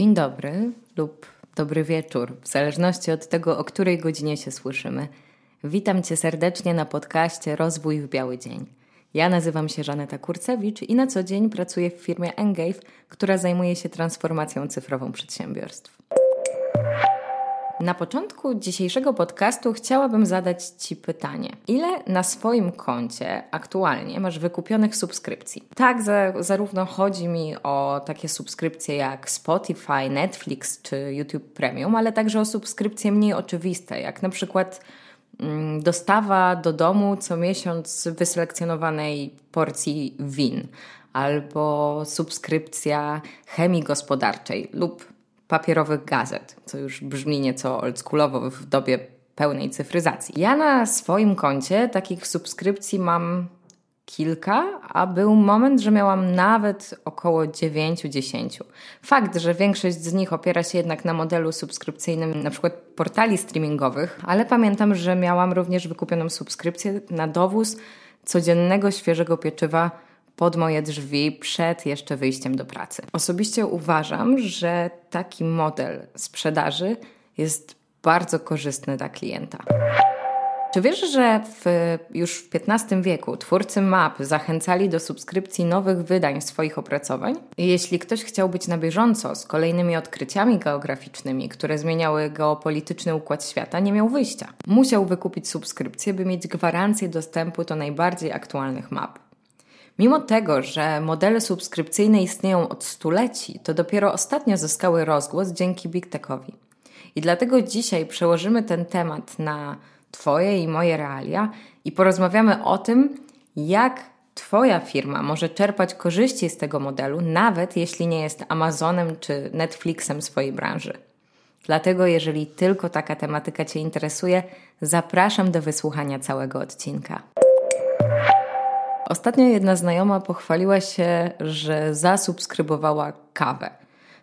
Dzień dobry lub dobry wieczór, w zależności od tego, o której godzinie się słyszymy. Witam Cię serdecznie na podcaście Rozwój w Biały Dzień. Ja nazywam się Żaneta Kurcewicz i na co dzień pracuję w firmie Engave, która zajmuje się transformacją cyfrową przedsiębiorstw. Na początku dzisiejszego podcastu chciałabym zadać Ci pytanie. Ile na swoim koncie aktualnie masz wykupionych subskrypcji? Tak, za, zarówno chodzi mi o takie subskrypcje jak Spotify, Netflix czy YouTube Premium, ale także o subskrypcje mniej oczywiste, jak na przykład mm, dostawa do domu co miesiąc wyselekcjonowanej porcji win albo subskrypcja chemii gospodarczej lub papierowych gazet, co już brzmi nieco oldschoolowo w dobie pełnej cyfryzacji. Ja na swoim koncie takich subskrypcji mam kilka, a był moment, że miałam nawet około 9-10. Fakt, że większość z nich opiera się jednak na modelu subskrypcyjnym, na przykład portali streamingowych, ale pamiętam, że miałam również wykupioną subskrypcję na dowóz codziennego świeżego pieczywa pod moje drzwi przed jeszcze wyjściem do pracy. Osobiście uważam, że taki model sprzedaży jest bardzo korzystny dla klienta. Czy wiesz, że w, już w XV wieku twórcy map zachęcali do subskrypcji nowych wydań swoich opracowań? Jeśli ktoś chciał być na bieżąco z kolejnymi odkryciami geograficznymi, które zmieniały geopolityczny układ świata, nie miał wyjścia. Musiał wykupić subskrypcję, by mieć gwarancję dostępu do najbardziej aktualnych map. Mimo tego, że modele subskrypcyjne istnieją od stuleci, to dopiero ostatnio zyskały rozgłos dzięki Big Techowi. I dlatego dzisiaj przełożymy ten temat na Twoje i moje realia i porozmawiamy o tym, jak Twoja firma może czerpać korzyści z tego modelu, nawet jeśli nie jest Amazonem czy Netflixem swojej branży. Dlatego, jeżeli tylko taka tematyka Cię interesuje, zapraszam do wysłuchania całego odcinka. Ostatnio jedna znajoma pochwaliła się, że zasubskrybowała kawę.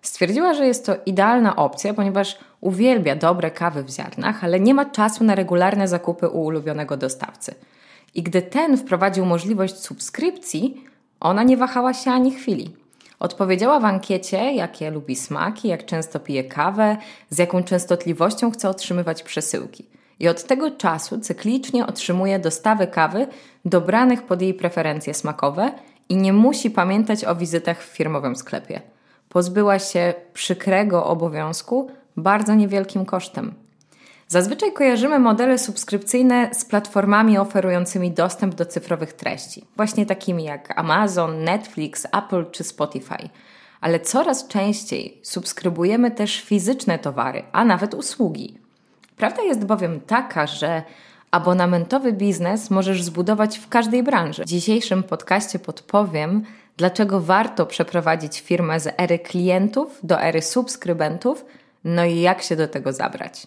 Stwierdziła, że jest to idealna opcja, ponieważ uwielbia dobre kawy w ziarnach, ale nie ma czasu na regularne zakupy u ulubionego dostawcy. I gdy ten wprowadził możliwość subskrypcji, ona nie wahała się ani chwili. Odpowiedziała w ankiecie, jakie lubi smaki, jak często pije kawę, z jaką częstotliwością chce otrzymywać przesyłki i od tego czasu cyklicznie otrzymuje dostawy kawy dobranych pod jej preferencje smakowe i nie musi pamiętać o wizytach w firmowym sklepie. Pozbyła się przykrego obowiązku bardzo niewielkim kosztem. Zazwyczaj kojarzymy modele subskrypcyjne z platformami oferującymi dostęp do cyfrowych treści, właśnie takimi jak Amazon, Netflix, Apple czy Spotify. Ale coraz częściej subskrybujemy też fizyczne towary, a nawet usługi. Prawda jest bowiem taka, że abonamentowy biznes możesz zbudować w każdej branży. W dzisiejszym podcaście podpowiem, dlaczego warto przeprowadzić firmę z ery klientów do ery subskrybentów, no i jak się do tego zabrać.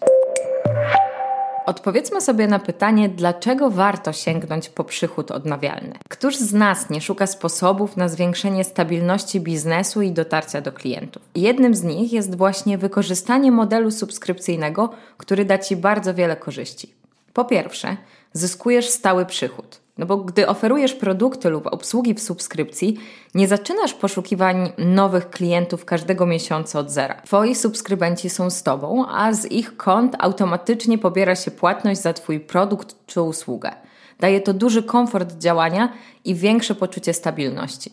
Odpowiedzmy sobie na pytanie, dlaczego warto sięgnąć po przychód odnawialny. Któż z nas nie szuka sposobów na zwiększenie stabilności biznesu i dotarcia do klientów? Jednym z nich jest właśnie wykorzystanie modelu subskrypcyjnego, który da Ci bardzo wiele korzyści. Po pierwsze, zyskujesz stały przychód. No bo gdy oferujesz produkty lub obsługi w subskrypcji, nie zaczynasz poszukiwań nowych klientów każdego miesiąca od zera. Twoi subskrybenci są z Tobą, a z ich kont automatycznie pobiera się płatność za Twój produkt czy usługę. Daje to duży komfort działania i większe poczucie stabilności.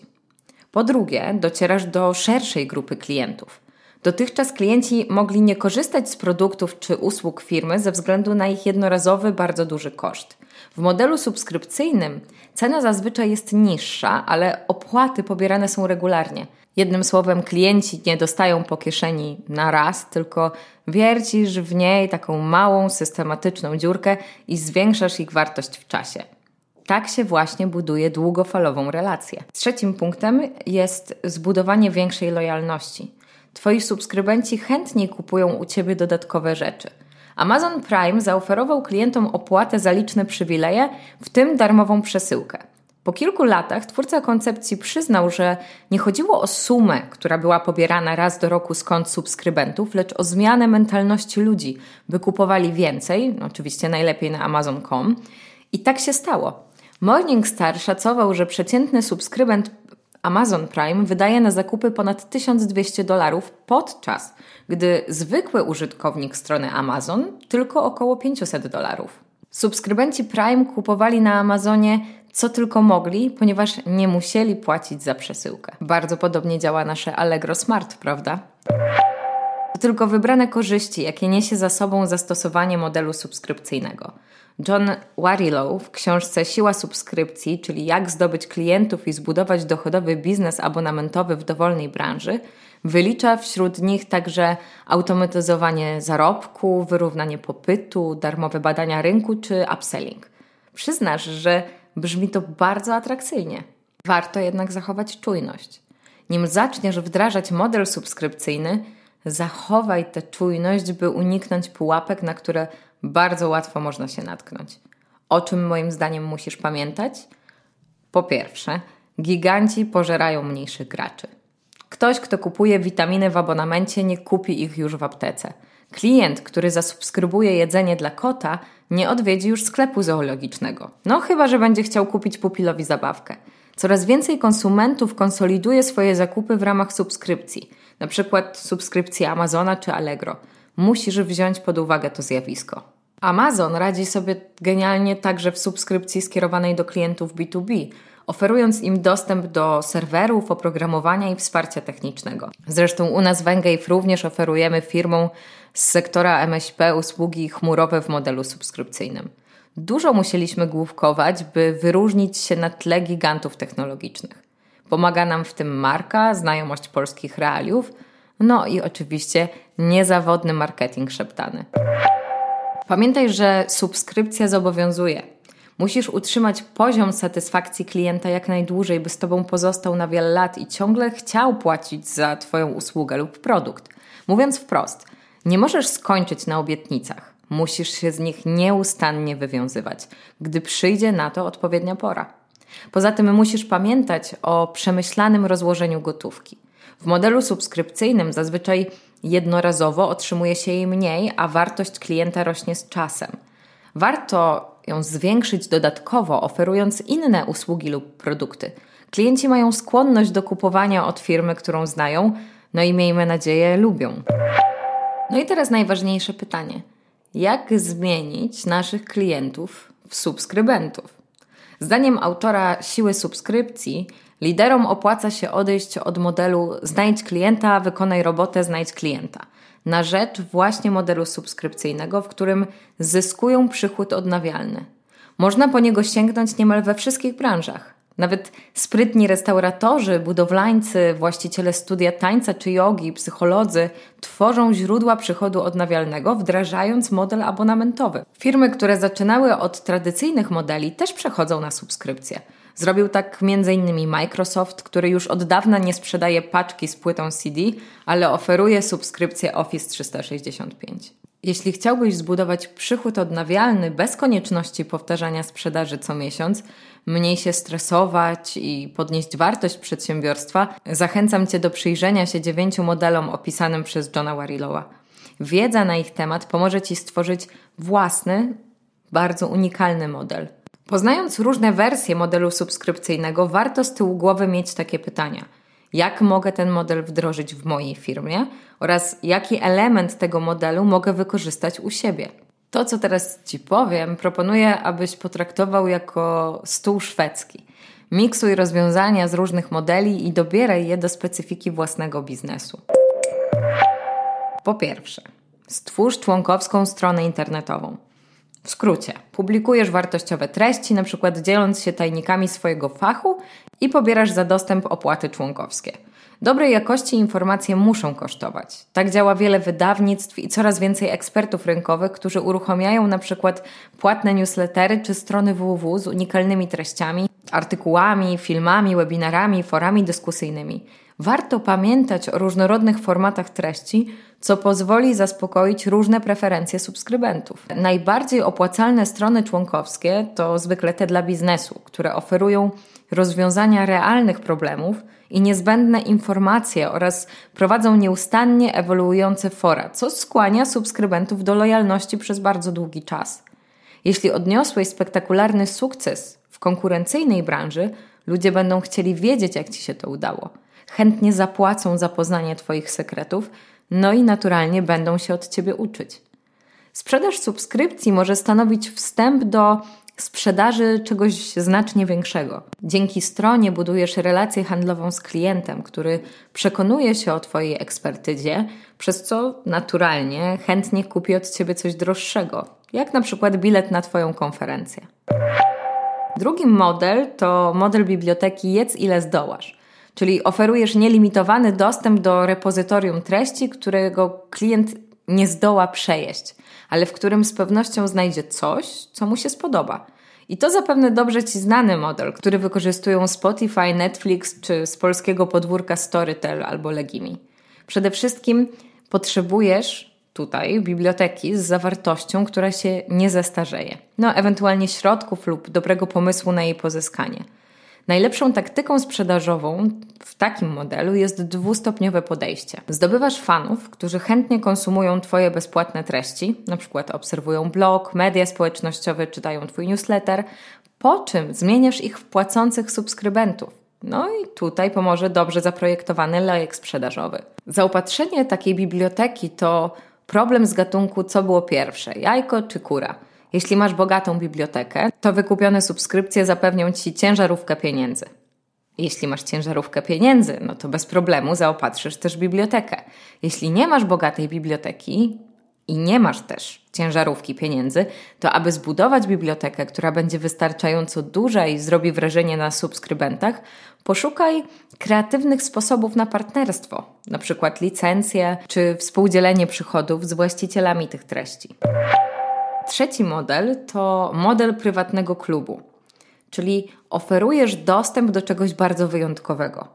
Po drugie, docierasz do szerszej grupy klientów. Dotychczas klienci mogli nie korzystać z produktów czy usług firmy ze względu na ich jednorazowy, bardzo duży koszt. W modelu subskrypcyjnym cena zazwyczaj jest niższa, ale opłaty pobierane są regularnie. Jednym słowem, klienci nie dostają po kieszeni na raz, tylko wiercisz w niej taką małą, systematyczną dziurkę i zwiększasz ich wartość w czasie. Tak się właśnie buduje długofalową relację. Trzecim punktem jest zbudowanie większej lojalności. Twoi subskrybenci chętniej kupują u Ciebie dodatkowe rzeczy. Amazon Prime zaoferował klientom opłatę za liczne przywileje, w tym darmową przesyłkę. Po kilku latach twórca koncepcji przyznał, że nie chodziło o sumę, która była pobierana raz do roku z subskrybentów, lecz o zmianę mentalności ludzi, by kupowali więcej, oczywiście najlepiej na Amazon.com. I tak się stało. Morningstar szacował, że przeciętny subskrybent Amazon Prime wydaje na zakupy ponad 1200 dolarów, podczas gdy zwykły użytkownik strony Amazon tylko około 500 dolarów. Subskrybenci Prime kupowali na Amazonie co tylko mogli, ponieważ nie musieli płacić za przesyłkę. Bardzo podobnie działa nasze Allegro Smart, prawda? To tylko wybrane korzyści, jakie niesie za sobą zastosowanie modelu subskrypcyjnego. John Warilow w książce Siła subskrypcji, czyli jak zdobyć klientów i zbudować dochodowy biznes abonamentowy w dowolnej branży, wylicza wśród nich także automatyzowanie zarobku, wyrównanie popytu, darmowe badania rynku czy upselling. Przyznasz, że brzmi to bardzo atrakcyjnie. Warto jednak zachować czujność. Nim zaczniesz wdrażać model subskrypcyjny, zachowaj tę czujność, by uniknąć pułapek, na które bardzo łatwo można się natknąć. O czym moim zdaniem musisz pamiętać? Po pierwsze, giganci pożerają mniejszych graczy. Ktoś, kto kupuje witaminy w abonamencie, nie kupi ich już w aptece. Klient, który zasubskrybuje jedzenie dla kota, nie odwiedzi już sklepu zoologicznego. No chyba, że będzie chciał kupić pupilowi zabawkę. Coraz więcej konsumentów konsoliduje swoje zakupy w ramach subskrypcji, na przykład subskrypcji Amazona czy Allegro. Musisz wziąć pod uwagę to zjawisko. Amazon radzi sobie genialnie także w subskrypcji skierowanej do klientów B2B, oferując im dostęp do serwerów, oprogramowania i wsparcia technicznego. Zresztą u nas w Engage również oferujemy firmom z sektora MŚP usługi chmurowe w modelu subskrypcyjnym. Dużo musieliśmy główkować, by wyróżnić się na tle gigantów technologicznych. Pomaga nam w tym marka, znajomość polskich realiów, no i oczywiście niezawodny marketing szeptany. Pamiętaj, że subskrypcja zobowiązuje. Musisz utrzymać poziom satysfakcji klienta jak najdłużej, by z Tobą pozostał na wiele lat i ciągle chciał płacić za Twoją usługę lub produkt. Mówiąc wprost, nie możesz skończyć na obietnicach. Musisz się z nich nieustannie wywiązywać, gdy przyjdzie na to odpowiednia pora. Poza tym musisz pamiętać o przemyślanym rozłożeniu gotówki. W modelu subskrypcyjnym zazwyczaj jednorazowo otrzymuje się jej mniej, a wartość klienta rośnie z czasem. Warto ją zwiększyć dodatkowo, oferując inne usługi lub produkty. Klienci mają skłonność do kupowania od firmy, którą znają, no i miejmy nadzieję, lubią. No i teraz najważniejsze pytanie: jak zmienić naszych klientów w subskrybentów? Zdaniem autora siły subskrypcji, liderom opłaca się odejść od modelu znajdź klienta, wykonaj robotę, znajdź klienta na rzecz właśnie modelu subskrypcyjnego, w którym zyskują przychód odnawialny. Można po niego sięgnąć niemal we wszystkich branżach. Nawet sprytni restauratorzy, budowlańcy, właściciele studia tańca czy jogi, psycholodzy tworzą źródła przychodu odnawialnego, wdrażając model abonamentowy. Firmy, które zaczynały od tradycyjnych modeli, też przechodzą na subskrypcję. Zrobił tak m.in. Microsoft, który już od dawna nie sprzedaje paczki z płytą CD, ale oferuje subskrypcję Office 365. Jeśli chciałbyś zbudować przychód odnawialny bez konieczności powtarzania sprzedaży co miesiąc, mniej się stresować i podnieść wartość przedsiębiorstwa, zachęcam Cię do przyjrzenia się dziewięciu modelom opisanym przez Johna Warilowa. Wiedza na ich temat pomoże Ci stworzyć własny, bardzo unikalny model. Poznając różne wersje modelu subskrypcyjnego, warto z tyłu głowy mieć takie pytania – jak mogę ten model wdrożyć w mojej firmie oraz jaki element tego modelu mogę wykorzystać u siebie. To, co teraz Ci powiem, proponuję, abyś potraktował jako stół szwedzki. Miksuj rozwiązania z różnych modeli i dobieraj je do specyfiki własnego biznesu. Po pierwsze, stwórz członkowską stronę internetową. W skrócie, publikujesz wartościowe treści, na przykład dzieląc się tajnikami swojego fachu i pobierasz za dostęp opłaty członkowskie. Dobrej jakości informacje muszą kosztować. Tak działa wiele wydawnictw i coraz więcej ekspertów rynkowych, którzy uruchamiają na przykład płatne newslettery czy strony www z unikalnymi treściami, artykułami, filmami, webinarami, forami dyskusyjnymi. Warto pamiętać o różnorodnych formatach treści, co pozwoli zaspokoić różne preferencje subskrybentów. Najbardziej opłacalne strony członkowskie to zwykle te dla biznesu, które oferują rozwiązania realnych problemów i niezbędne informacje oraz prowadzą nieustannie ewoluujące fora, co skłania subskrybentów do lojalności przez bardzo długi czas. Jeśli odniosłeś spektakularny sukces w konkurencyjnej branży, Ludzie będą chcieli wiedzieć, jak ci się to udało. Chętnie zapłacą za poznanie Twoich sekretów, no i naturalnie będą się od Ciebie uczyć. Sprzedaż subskrypcji może stanowić wstęp do sprzedaży czegoś znacznie większego. Dzięki stronie budujesz relację handlową z klientem, który przekonuje się o Twojej ekspertyzie, przez co naturalnie chętnie kupi od Ciebie coś droższego, jak na przykład bilet na Twoją konferencję. Drugi model to model biblioteki Jedz ile zdołasz. Czyli oferujesz nielimitowany dostęp do repozytorium treści, którego klient nie zdoła przejeść ale w którym z pewnością znajdzie coś, co mu się spodoba. I to zapewne dobrze Ci znany model, który wykorzystują Spotify, Netflix czy z polskiego podwórka Storytel albo Legimi. Przede wszystkim potrzebujesz tutaj biblioteki z zawartością, która się nie zestarzeje. No, ewentualnie środków lub dobrego pomysłu na jej pozyskanie. Najlepszą taktyką sprzedażową w takim modelu jest dwustopniowe podejście. Zdobywasz fanów, którzy chętnie konsumują Twoje bezpłatne treści, przykład obserwują blog, media społecznościowe, czytają Twój newsletter, po czym zmieniasz ich w płacących subskrybentów. No i tutaj pomoże dobrze zaprojektowany lejek sprzedażowy. Zaopatrzenie takiej biblioteki to problem z gatunku co było pierwsze, jajko czy kura – jeśli masz bogatą bibliotekę, to wykupione subskrypcje zapewnią Ci ciężarówkę pieniędzy. Jeśli masz ciężarówkę pieniędzy, no to bez problemu zaopatrzysz też bibliotekę. Jeśli nie masz bogatej biblioteki i nie masz też ciężarówki pieniędzy, to aby zbudować bibliotekę, która będzie wystarczająco duża i zrobi wrażenie na subskrybentach, poszukaj kreatywnych sposobów na partnerstwo, na przykład licencje czy współdzielenie przychodów z właścicielami tych treści. Trzeci model to model prywatnego klubu, czyli oferujesz dostęp do czegoś bardzo wyjątkowego.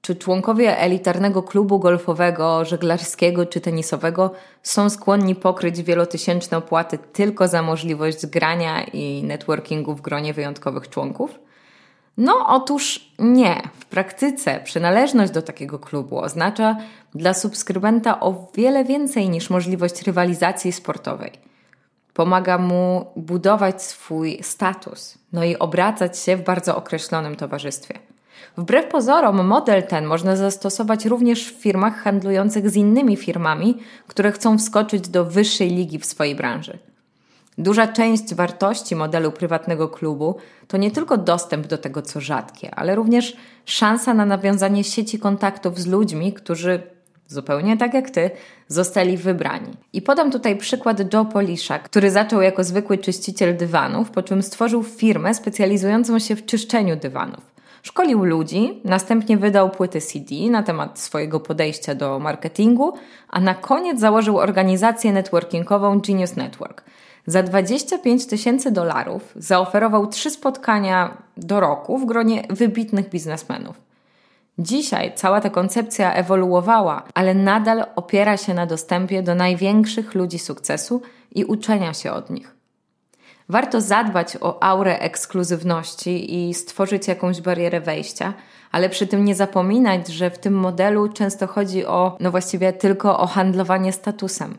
Czy członkowie elitarnego klubu golfowego, żeglarskiego czy tenisowego są skłonni pokryć wielotysięczne opłaty tylko za możliwość grania i networkingu w gronie wyjątkowych członków? No, otóż nie. W praktyce przynależność do takiego klubu oznacza dla subskrybenta o wiele więcej niż możliwość rywalizacji sportowej pomaga mu budować swój status, no i obracać się w bardzo określonym towarzystwie. Wbrew pozorom, model ten można zastosować również w firmach handlujących z innymi firmami, które chcą wskoczyć do wyższej ligi w swojej branży. Duża część wartości modelu prywatnego klubu to nie tylko dostęp do tego, co rzadkie, ale również szansa na nawiązanie sieci kontaktów z ludźmi, którzy zupełnie tak jak ty, zostali wybrani. I podam tutaj przykład Joe Polisha, który zaczął jako zwykły czyściciel dywanów, po czym stworzył firmę specjalizującą się w czyszczeniu dywanów. Szkolił ludzi, następnie wydał płyty CD na temat swojego podejścia do marketingu, a na koniec założył organizację networkingową Genius Network. Za 25 tysięcy dolarów zaoferował trzy spotkania do roku w gronie wybitnych biznesmenów. Dzisiaj cała ta koncepcja ewoluowała, ale nadal opiera się na dostępie do największych ludzi sukcesu i uczenia się od nich. Warto zadbać o aurę ekskluzywności i stworzyć jakąś barierę wejścia, ale przy tym nie zapominać, że w tym modelu często chodzi o, no właściwie tylko o handlowanie statusem.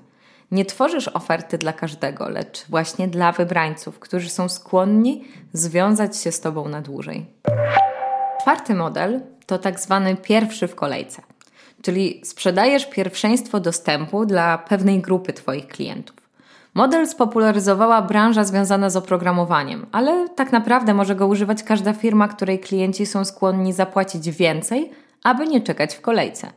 Nie tworzysz oferty dla każdego, lecz właśnie dla wybrańców, którzy są skłonni związać się z Tobą na dłużej. Czwarty model to tak zwany pierwszy w kolejce, czyli sprzedajesz pierwszeństwo dostępu dla pewnej grupy Twoich klientów. Model spopularyzowała branża związana z oprogramowaniem, ale tak naprawdę może go używać każda firma, której klienci są skłonni zapłacić więcej, aby nie czekać w kolejce.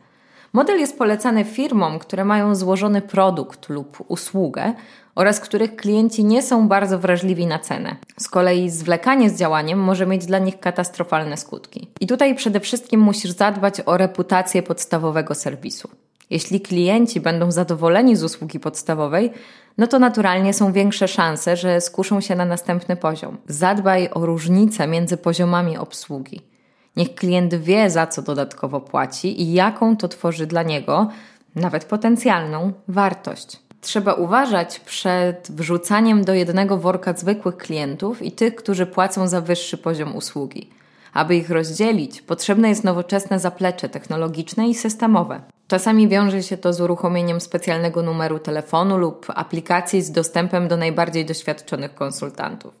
Model jest polecany firmom, które mają złożony produkt lub usługę oraz których klienci nie są bardzo wrażliwi na cenę. Z kolei zwlekanie z działaniem może mieć dla nich katastrofalne skutki. I tutaj przede wszystkim musisz zadbać o reputację podstawowego serwisu. Jeśli klienci będą zadowoleni z usługi podstawowej, no to naturalnie są większe szanse, że skuszą się na następny poziom. Zadbaj o różnicę między poziomami obsługi. Niech klient wie, za co dodatkowo płaci i jaką to tworzy dla niego, nawet potencjalną, wartość. Trzeba uważać przed wrzucaniem do jednego worka zwykłych klientów i tych, którzy płacą za wyższy poziom usługi. Aby ich rozdzielić, potrzebne jest nowoczesne zaplecze technologiczne i systemowe. Czasami wiąże się to z uruchomieniem specjalnego numeru telefonu lub aplikacji z dostępem do najbardziej doświadczonych konsultantów.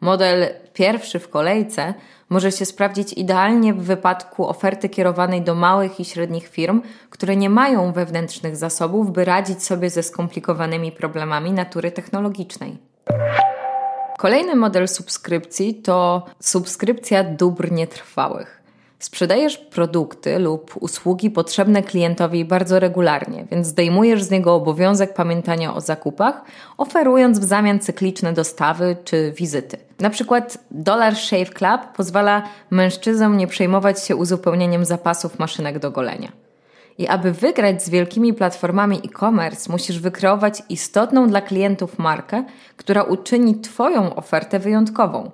Model pierwszy w kolejce może się sprawdzić idealnie w wypadku oferty kierowanej do małych i średnich firm, które nie mają wewnętrznych zasobów, by radzić sobie ze skomplikowanymi problemami natury technologicznej. Kolejny model subskrypcji to subskrypcja dóbr nietrwałych. Sprzedajesz produkty lub usługi potrzebne klientowi bardzo regularnie, więc zdejmujesz z niego obowiązek pamiętania o zakupach, oferując w zamian cykliczne dostawy czy wizyty. Na przykład Dollar Shave Club pozwala mężczyznom nie przejmować się uzupełnieniem zapasów maszynek do golenia. I aby wygrać z wielkimi platformami e-commerce, musisz wykreować istotną dla klientów markę, która uczyni Twoją ofertę wyjątkową.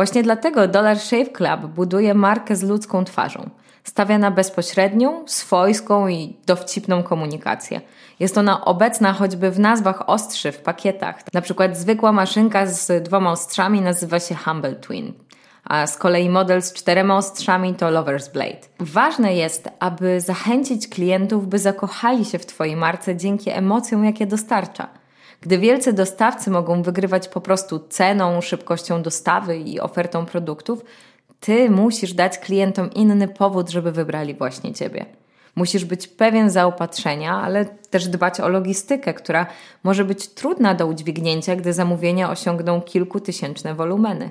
Właśnie dlatego Dollar Shave Club buduje markę z ludzką twarzą. Stawia na bezpośrednią, swojską i dowcipną komunikację. Jest ona obecna choćby w nazwach ostrzy w pakietach. Na przykład zwykła maszynka z dwoma ostrzami nazywa się Humble Twin, a z kolei model z czterema ostrzami to Lover's Blade. Ważne jest, aby zachęcić klientów, by zakochali się w Twojej marce dzięki emocjom, jakie dostarcza – gdy wielcy dostawcy mogą wygrywać po prostu ceną, szybkością dostawy i ofertą produktów, ty musisz dać klientom inny powód, żeby wybrali właśnie ciebie. Musisz być pewien zaopatrzenia, ale też dbać o logistykę, która może być trudna do udźwignięcia, gdy zamówienia osiągną kilkutysięczne wolumeny.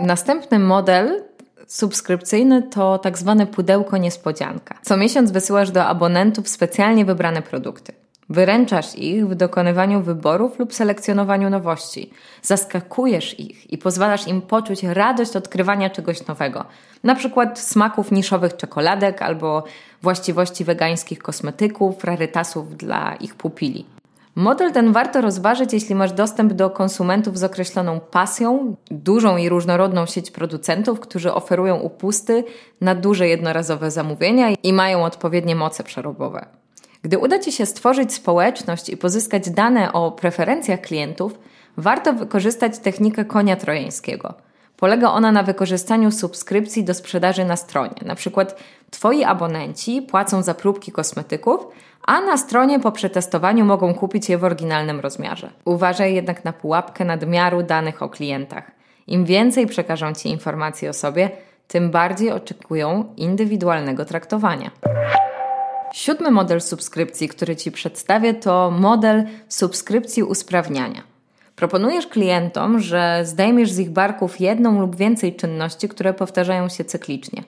Następny model subskrypcyjny to tak zwane pudełko niespodzianka. Co miesiąc wysyłasz do abonentów specjalnie wybrane produkty. Wyręczasz ich w dokonywaniu wyborów lub selekcjonowaniu nowości. Zaskakujesz ich i pozwalasz im poczuć radość odkrywania czegoś nowego, na przykład smaków niszowych czekoladek albo właściwości wegańskich kosmetyków, rarytasów dla ich pupili. Model ten warto rozważyć, jeśli masz dostęp do konsumentów z określoną pasją, dużą i różnorodną sieć producentów, którzy oferują upusty na duże jednorazowe zamówienia i mają odpowiednie moce przerobowe. Gdy uda Ci się stworzyć społeczność i pozyskać dane o preferencjach klientów, warto wykorzystać technikę konia trojańskiego. Polega ona na wykorzystaniu subskrypcji do sprzedaży na stronie. Na przykład Twoi abonenci płacą za próbki kosmetyków, a na stronie po przetestowaniu mogą kupić je w oryginalnym rozmiarze. Uważaj jednak na pułapkę nadmiaru danych o klientach. Im więcej przekażą Ci informacji o sobie, tym bardziej oczekują indywidualnego traktowania. Siódmy model subskrypcji, który Ci przedstawię, to model subskrypcji usprawniania. Proponujesz klientom, że zdejmiesz z ich barków jedną lub więcej czynności, które powtarzają się cyklicznie.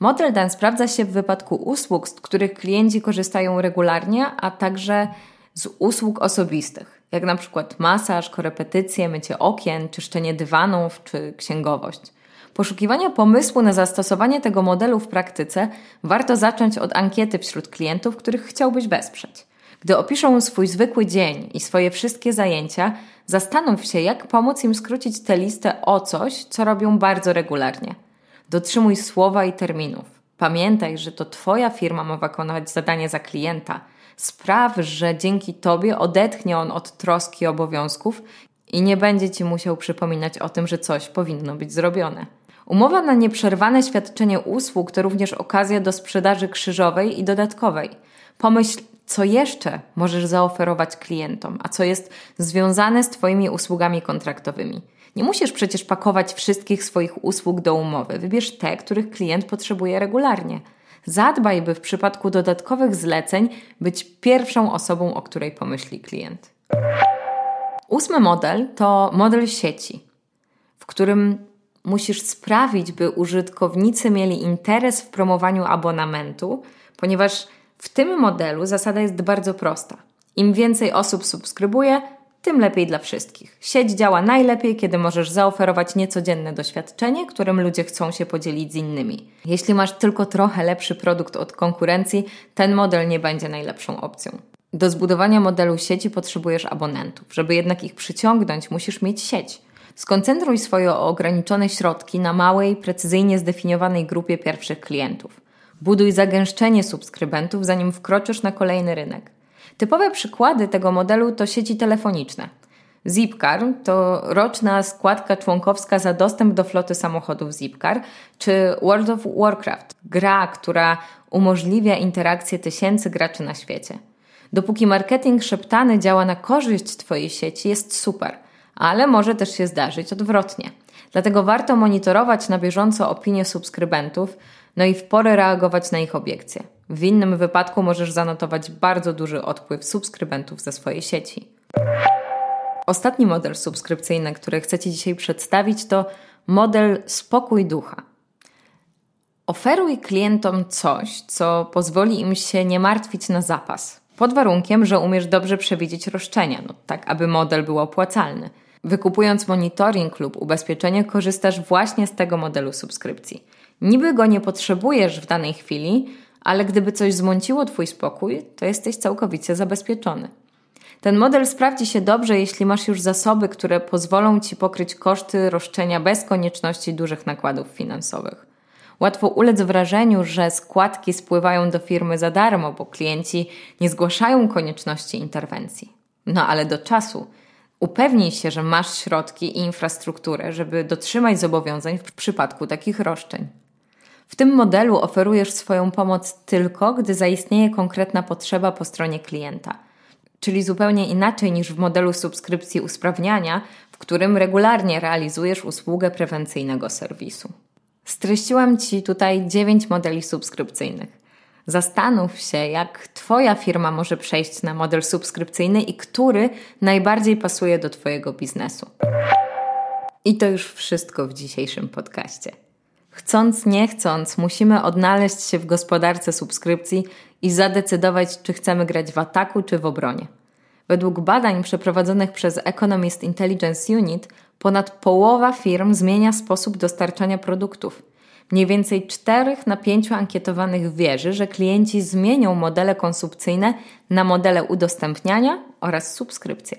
Model ten sprawdza się w wypadku usług, z których klienci korzystają regularnie, a także z usług osobistych, jak na przykład masaż, korepetycje, mycie okien, czyszczenie dywanów czy księgowość poszukiwania pomysłu na zastosowanie tego modelu w praktyce, warto zacząć od ankiety wśród klientów, których chciałbyś wesprzeć. Gdy opiszą swój zwykły dzień i swoje wszystkie zajęcia, zastanów się, jak pomóc im skrócić tę listę o coś, co robią bardzo regularnie. Dotrzymuj słowa i terminów. Pamiętaj, że to Twoja firma ma wykonywać zadanie za klienta. Spraw, że dzięki Tobie odetchnie on od troski i obowiązków i nie będzie Ci musiał przypominać o tym, że coś powinno być zrobione. Umowa na nieprzerwane świadczenie usług to również okazja do sprzedaży krzyżowej i dodatkowej. Pomyśl, co jeszcze możesz zaoferować klientom, a co jest związane z Twoimi usługami kontraktowymi. Nie musisz przecież pakować wszystkich swoich usług do umowy. Wybierz te, których klient potrzebuje regularnie. Zadbaj, by w przypadku dodatkowych zleceń być pierwszą osobą, o której pomyśli klient. Ósmy model to model sieci, w którym musisz sprawić, by użytkownicy mieli interes w promowaniu abonamentu, ponieważ w tym modelu zasada jest bardzo prosta. Im więcej osób subskrybuje, tym lepiej dla wszystkich. Sieć działa najlepiej, kiedy możesz zaoferować niecodzienne doświadczenie, którym ludzie chcą się podzielić z innymi. Jeśli masz tylko trochę lepszy produkt od konkurencji, ten model nie będzie najlepszą opcją. Do zbudowania modelu sieci potrzebujesz abonentów. Żeby jednak ich przyciągnąć, musisz mieć sieć. Skoncentruj swoje ograniczone środki na małej, precyzyjnie zdefiniowanej grupie pierwszych klientów. Buduj zagęszczenie subskrybentów, zanim wkroczysz na kolejny rynek. Typowe przykłady tego modelu to sieci telefoniczne. Zipcar to roczna składka członkowska za dostęp do floty samochodów Zipcar, czy World of Warcraft, gra, która umożliwia interakcję tysięcy graczy na świecie. Dopóki marketing szeptany działa na korzyść Twojej sieci, jest super – ale może też się zdarzyć odwrotnie. Dlatego warto monitorować na bieżąco opinie subskrybentów, no i w porę reagować na ich obiekcje. W innym wypadku możesz zanotować bardzo duży odpływ subskrybentów ze swojej sieci. Ostatni model subskrypcyjny, który chcę Ci dzisiaj przedstawić, to model spokój ducha. Oferuj klientom coś, co pozwoli im się nie martwić na zapas, pod warunkiem, że umiesz dobrze przewidzieć roszczenia, no, tak aby model był opłacalny. Wykupując monitoring lub ubezpieczenie, korzystasz właśnie z tego modelu subskrypcji. Niby go nie potrzebujesz w danej chwili, ale gdyby coś zmąciło Twój spokój, to jesteś całkowicie zabezpieczony. Ten model sprawdzi się dobrze, jeśli masz już zasoby, które pozwolą Ci pokryć koszty roszczenia bez konieczności dużych nakładów finansowych. Łatwo ulec wrażeniu, że składki spływają do firmy za darmo, bo klienci nie zgłaszają konieczności interwencji. No ale do czasu. Upewnij się, że masz środki i infrastrukturę, żeby dotrzymać zobowiązań w przypadku takich roszczeń. W tym modelu oferujesz swoją pomoc tylko, gdy zaistnieje konkretna potrzeba po stronie klienta – czyli zupełnie inaczej niż w modelu subskrypcji usprawniania, w którym regularnie realizujesz usługę prewencyjnego serwisu. Streściłam Ci tutaj 9 modeli subskrypcyjnych. Zastanów się, jak Twoja firma może przejść na model subskrypcyjny i który najbardziej pasuje do Twojego biznesu. I to już wszystko w dzisiejszym podcaście. Chcąc, nie chcąc, musimy odnaleźć się w gospodarce subskrypcji i zadecydować, czy chcemy grać w ataku czy w obronie. Według badań przeprowadzonych przez Economist Intelligence Unit, ponad połowa firm zmienia sposób dostarczania produktów. Mniej więcej 4 na 5 ankietowanych wierzy, że klienci zmienią modele konsumpcyjne na modele udostępniania oraz subskrypcje.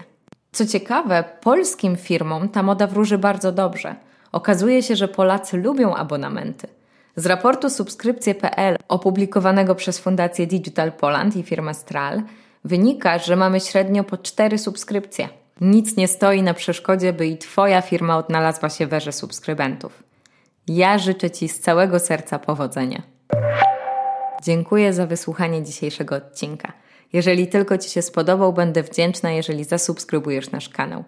Co ciekawe, polskim firmom ta moda wróży bardzo dobrze. Okazuje się, że Polacy lubią abonamenty. Z raportu subskrypcje.pl opublikowanego przez Fundację Digital Poland i firmę Stral wynika, że mamy średnio po cztery subskrypcje. Nic nie stoi na przeszkodzie, by i Twoja firma odnalazła się w erze subskrybentów. Ja życzę Ci z całego serca powodzenia. Dziękuję za wysłuchanie dzisiejszego odcinka. Jeżeli tylko Ci się spodobał, będę wdzięczna, jeżeli zasubskrybujesz nasz kanał.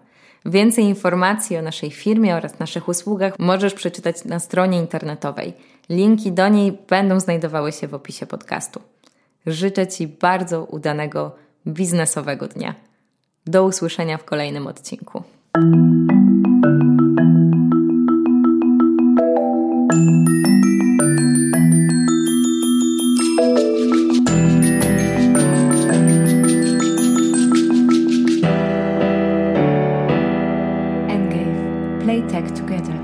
Więcej informacji o naszej firmie oraz naszych usługach możesz przeczytać na stronie internetowej. Linki do niej będą znajdowały się w opisie podcastu. Życzę Ci bardzo udanego biznesowego dnia. Do usłyszenia w kolejnym odcinku. and Play Playtech together.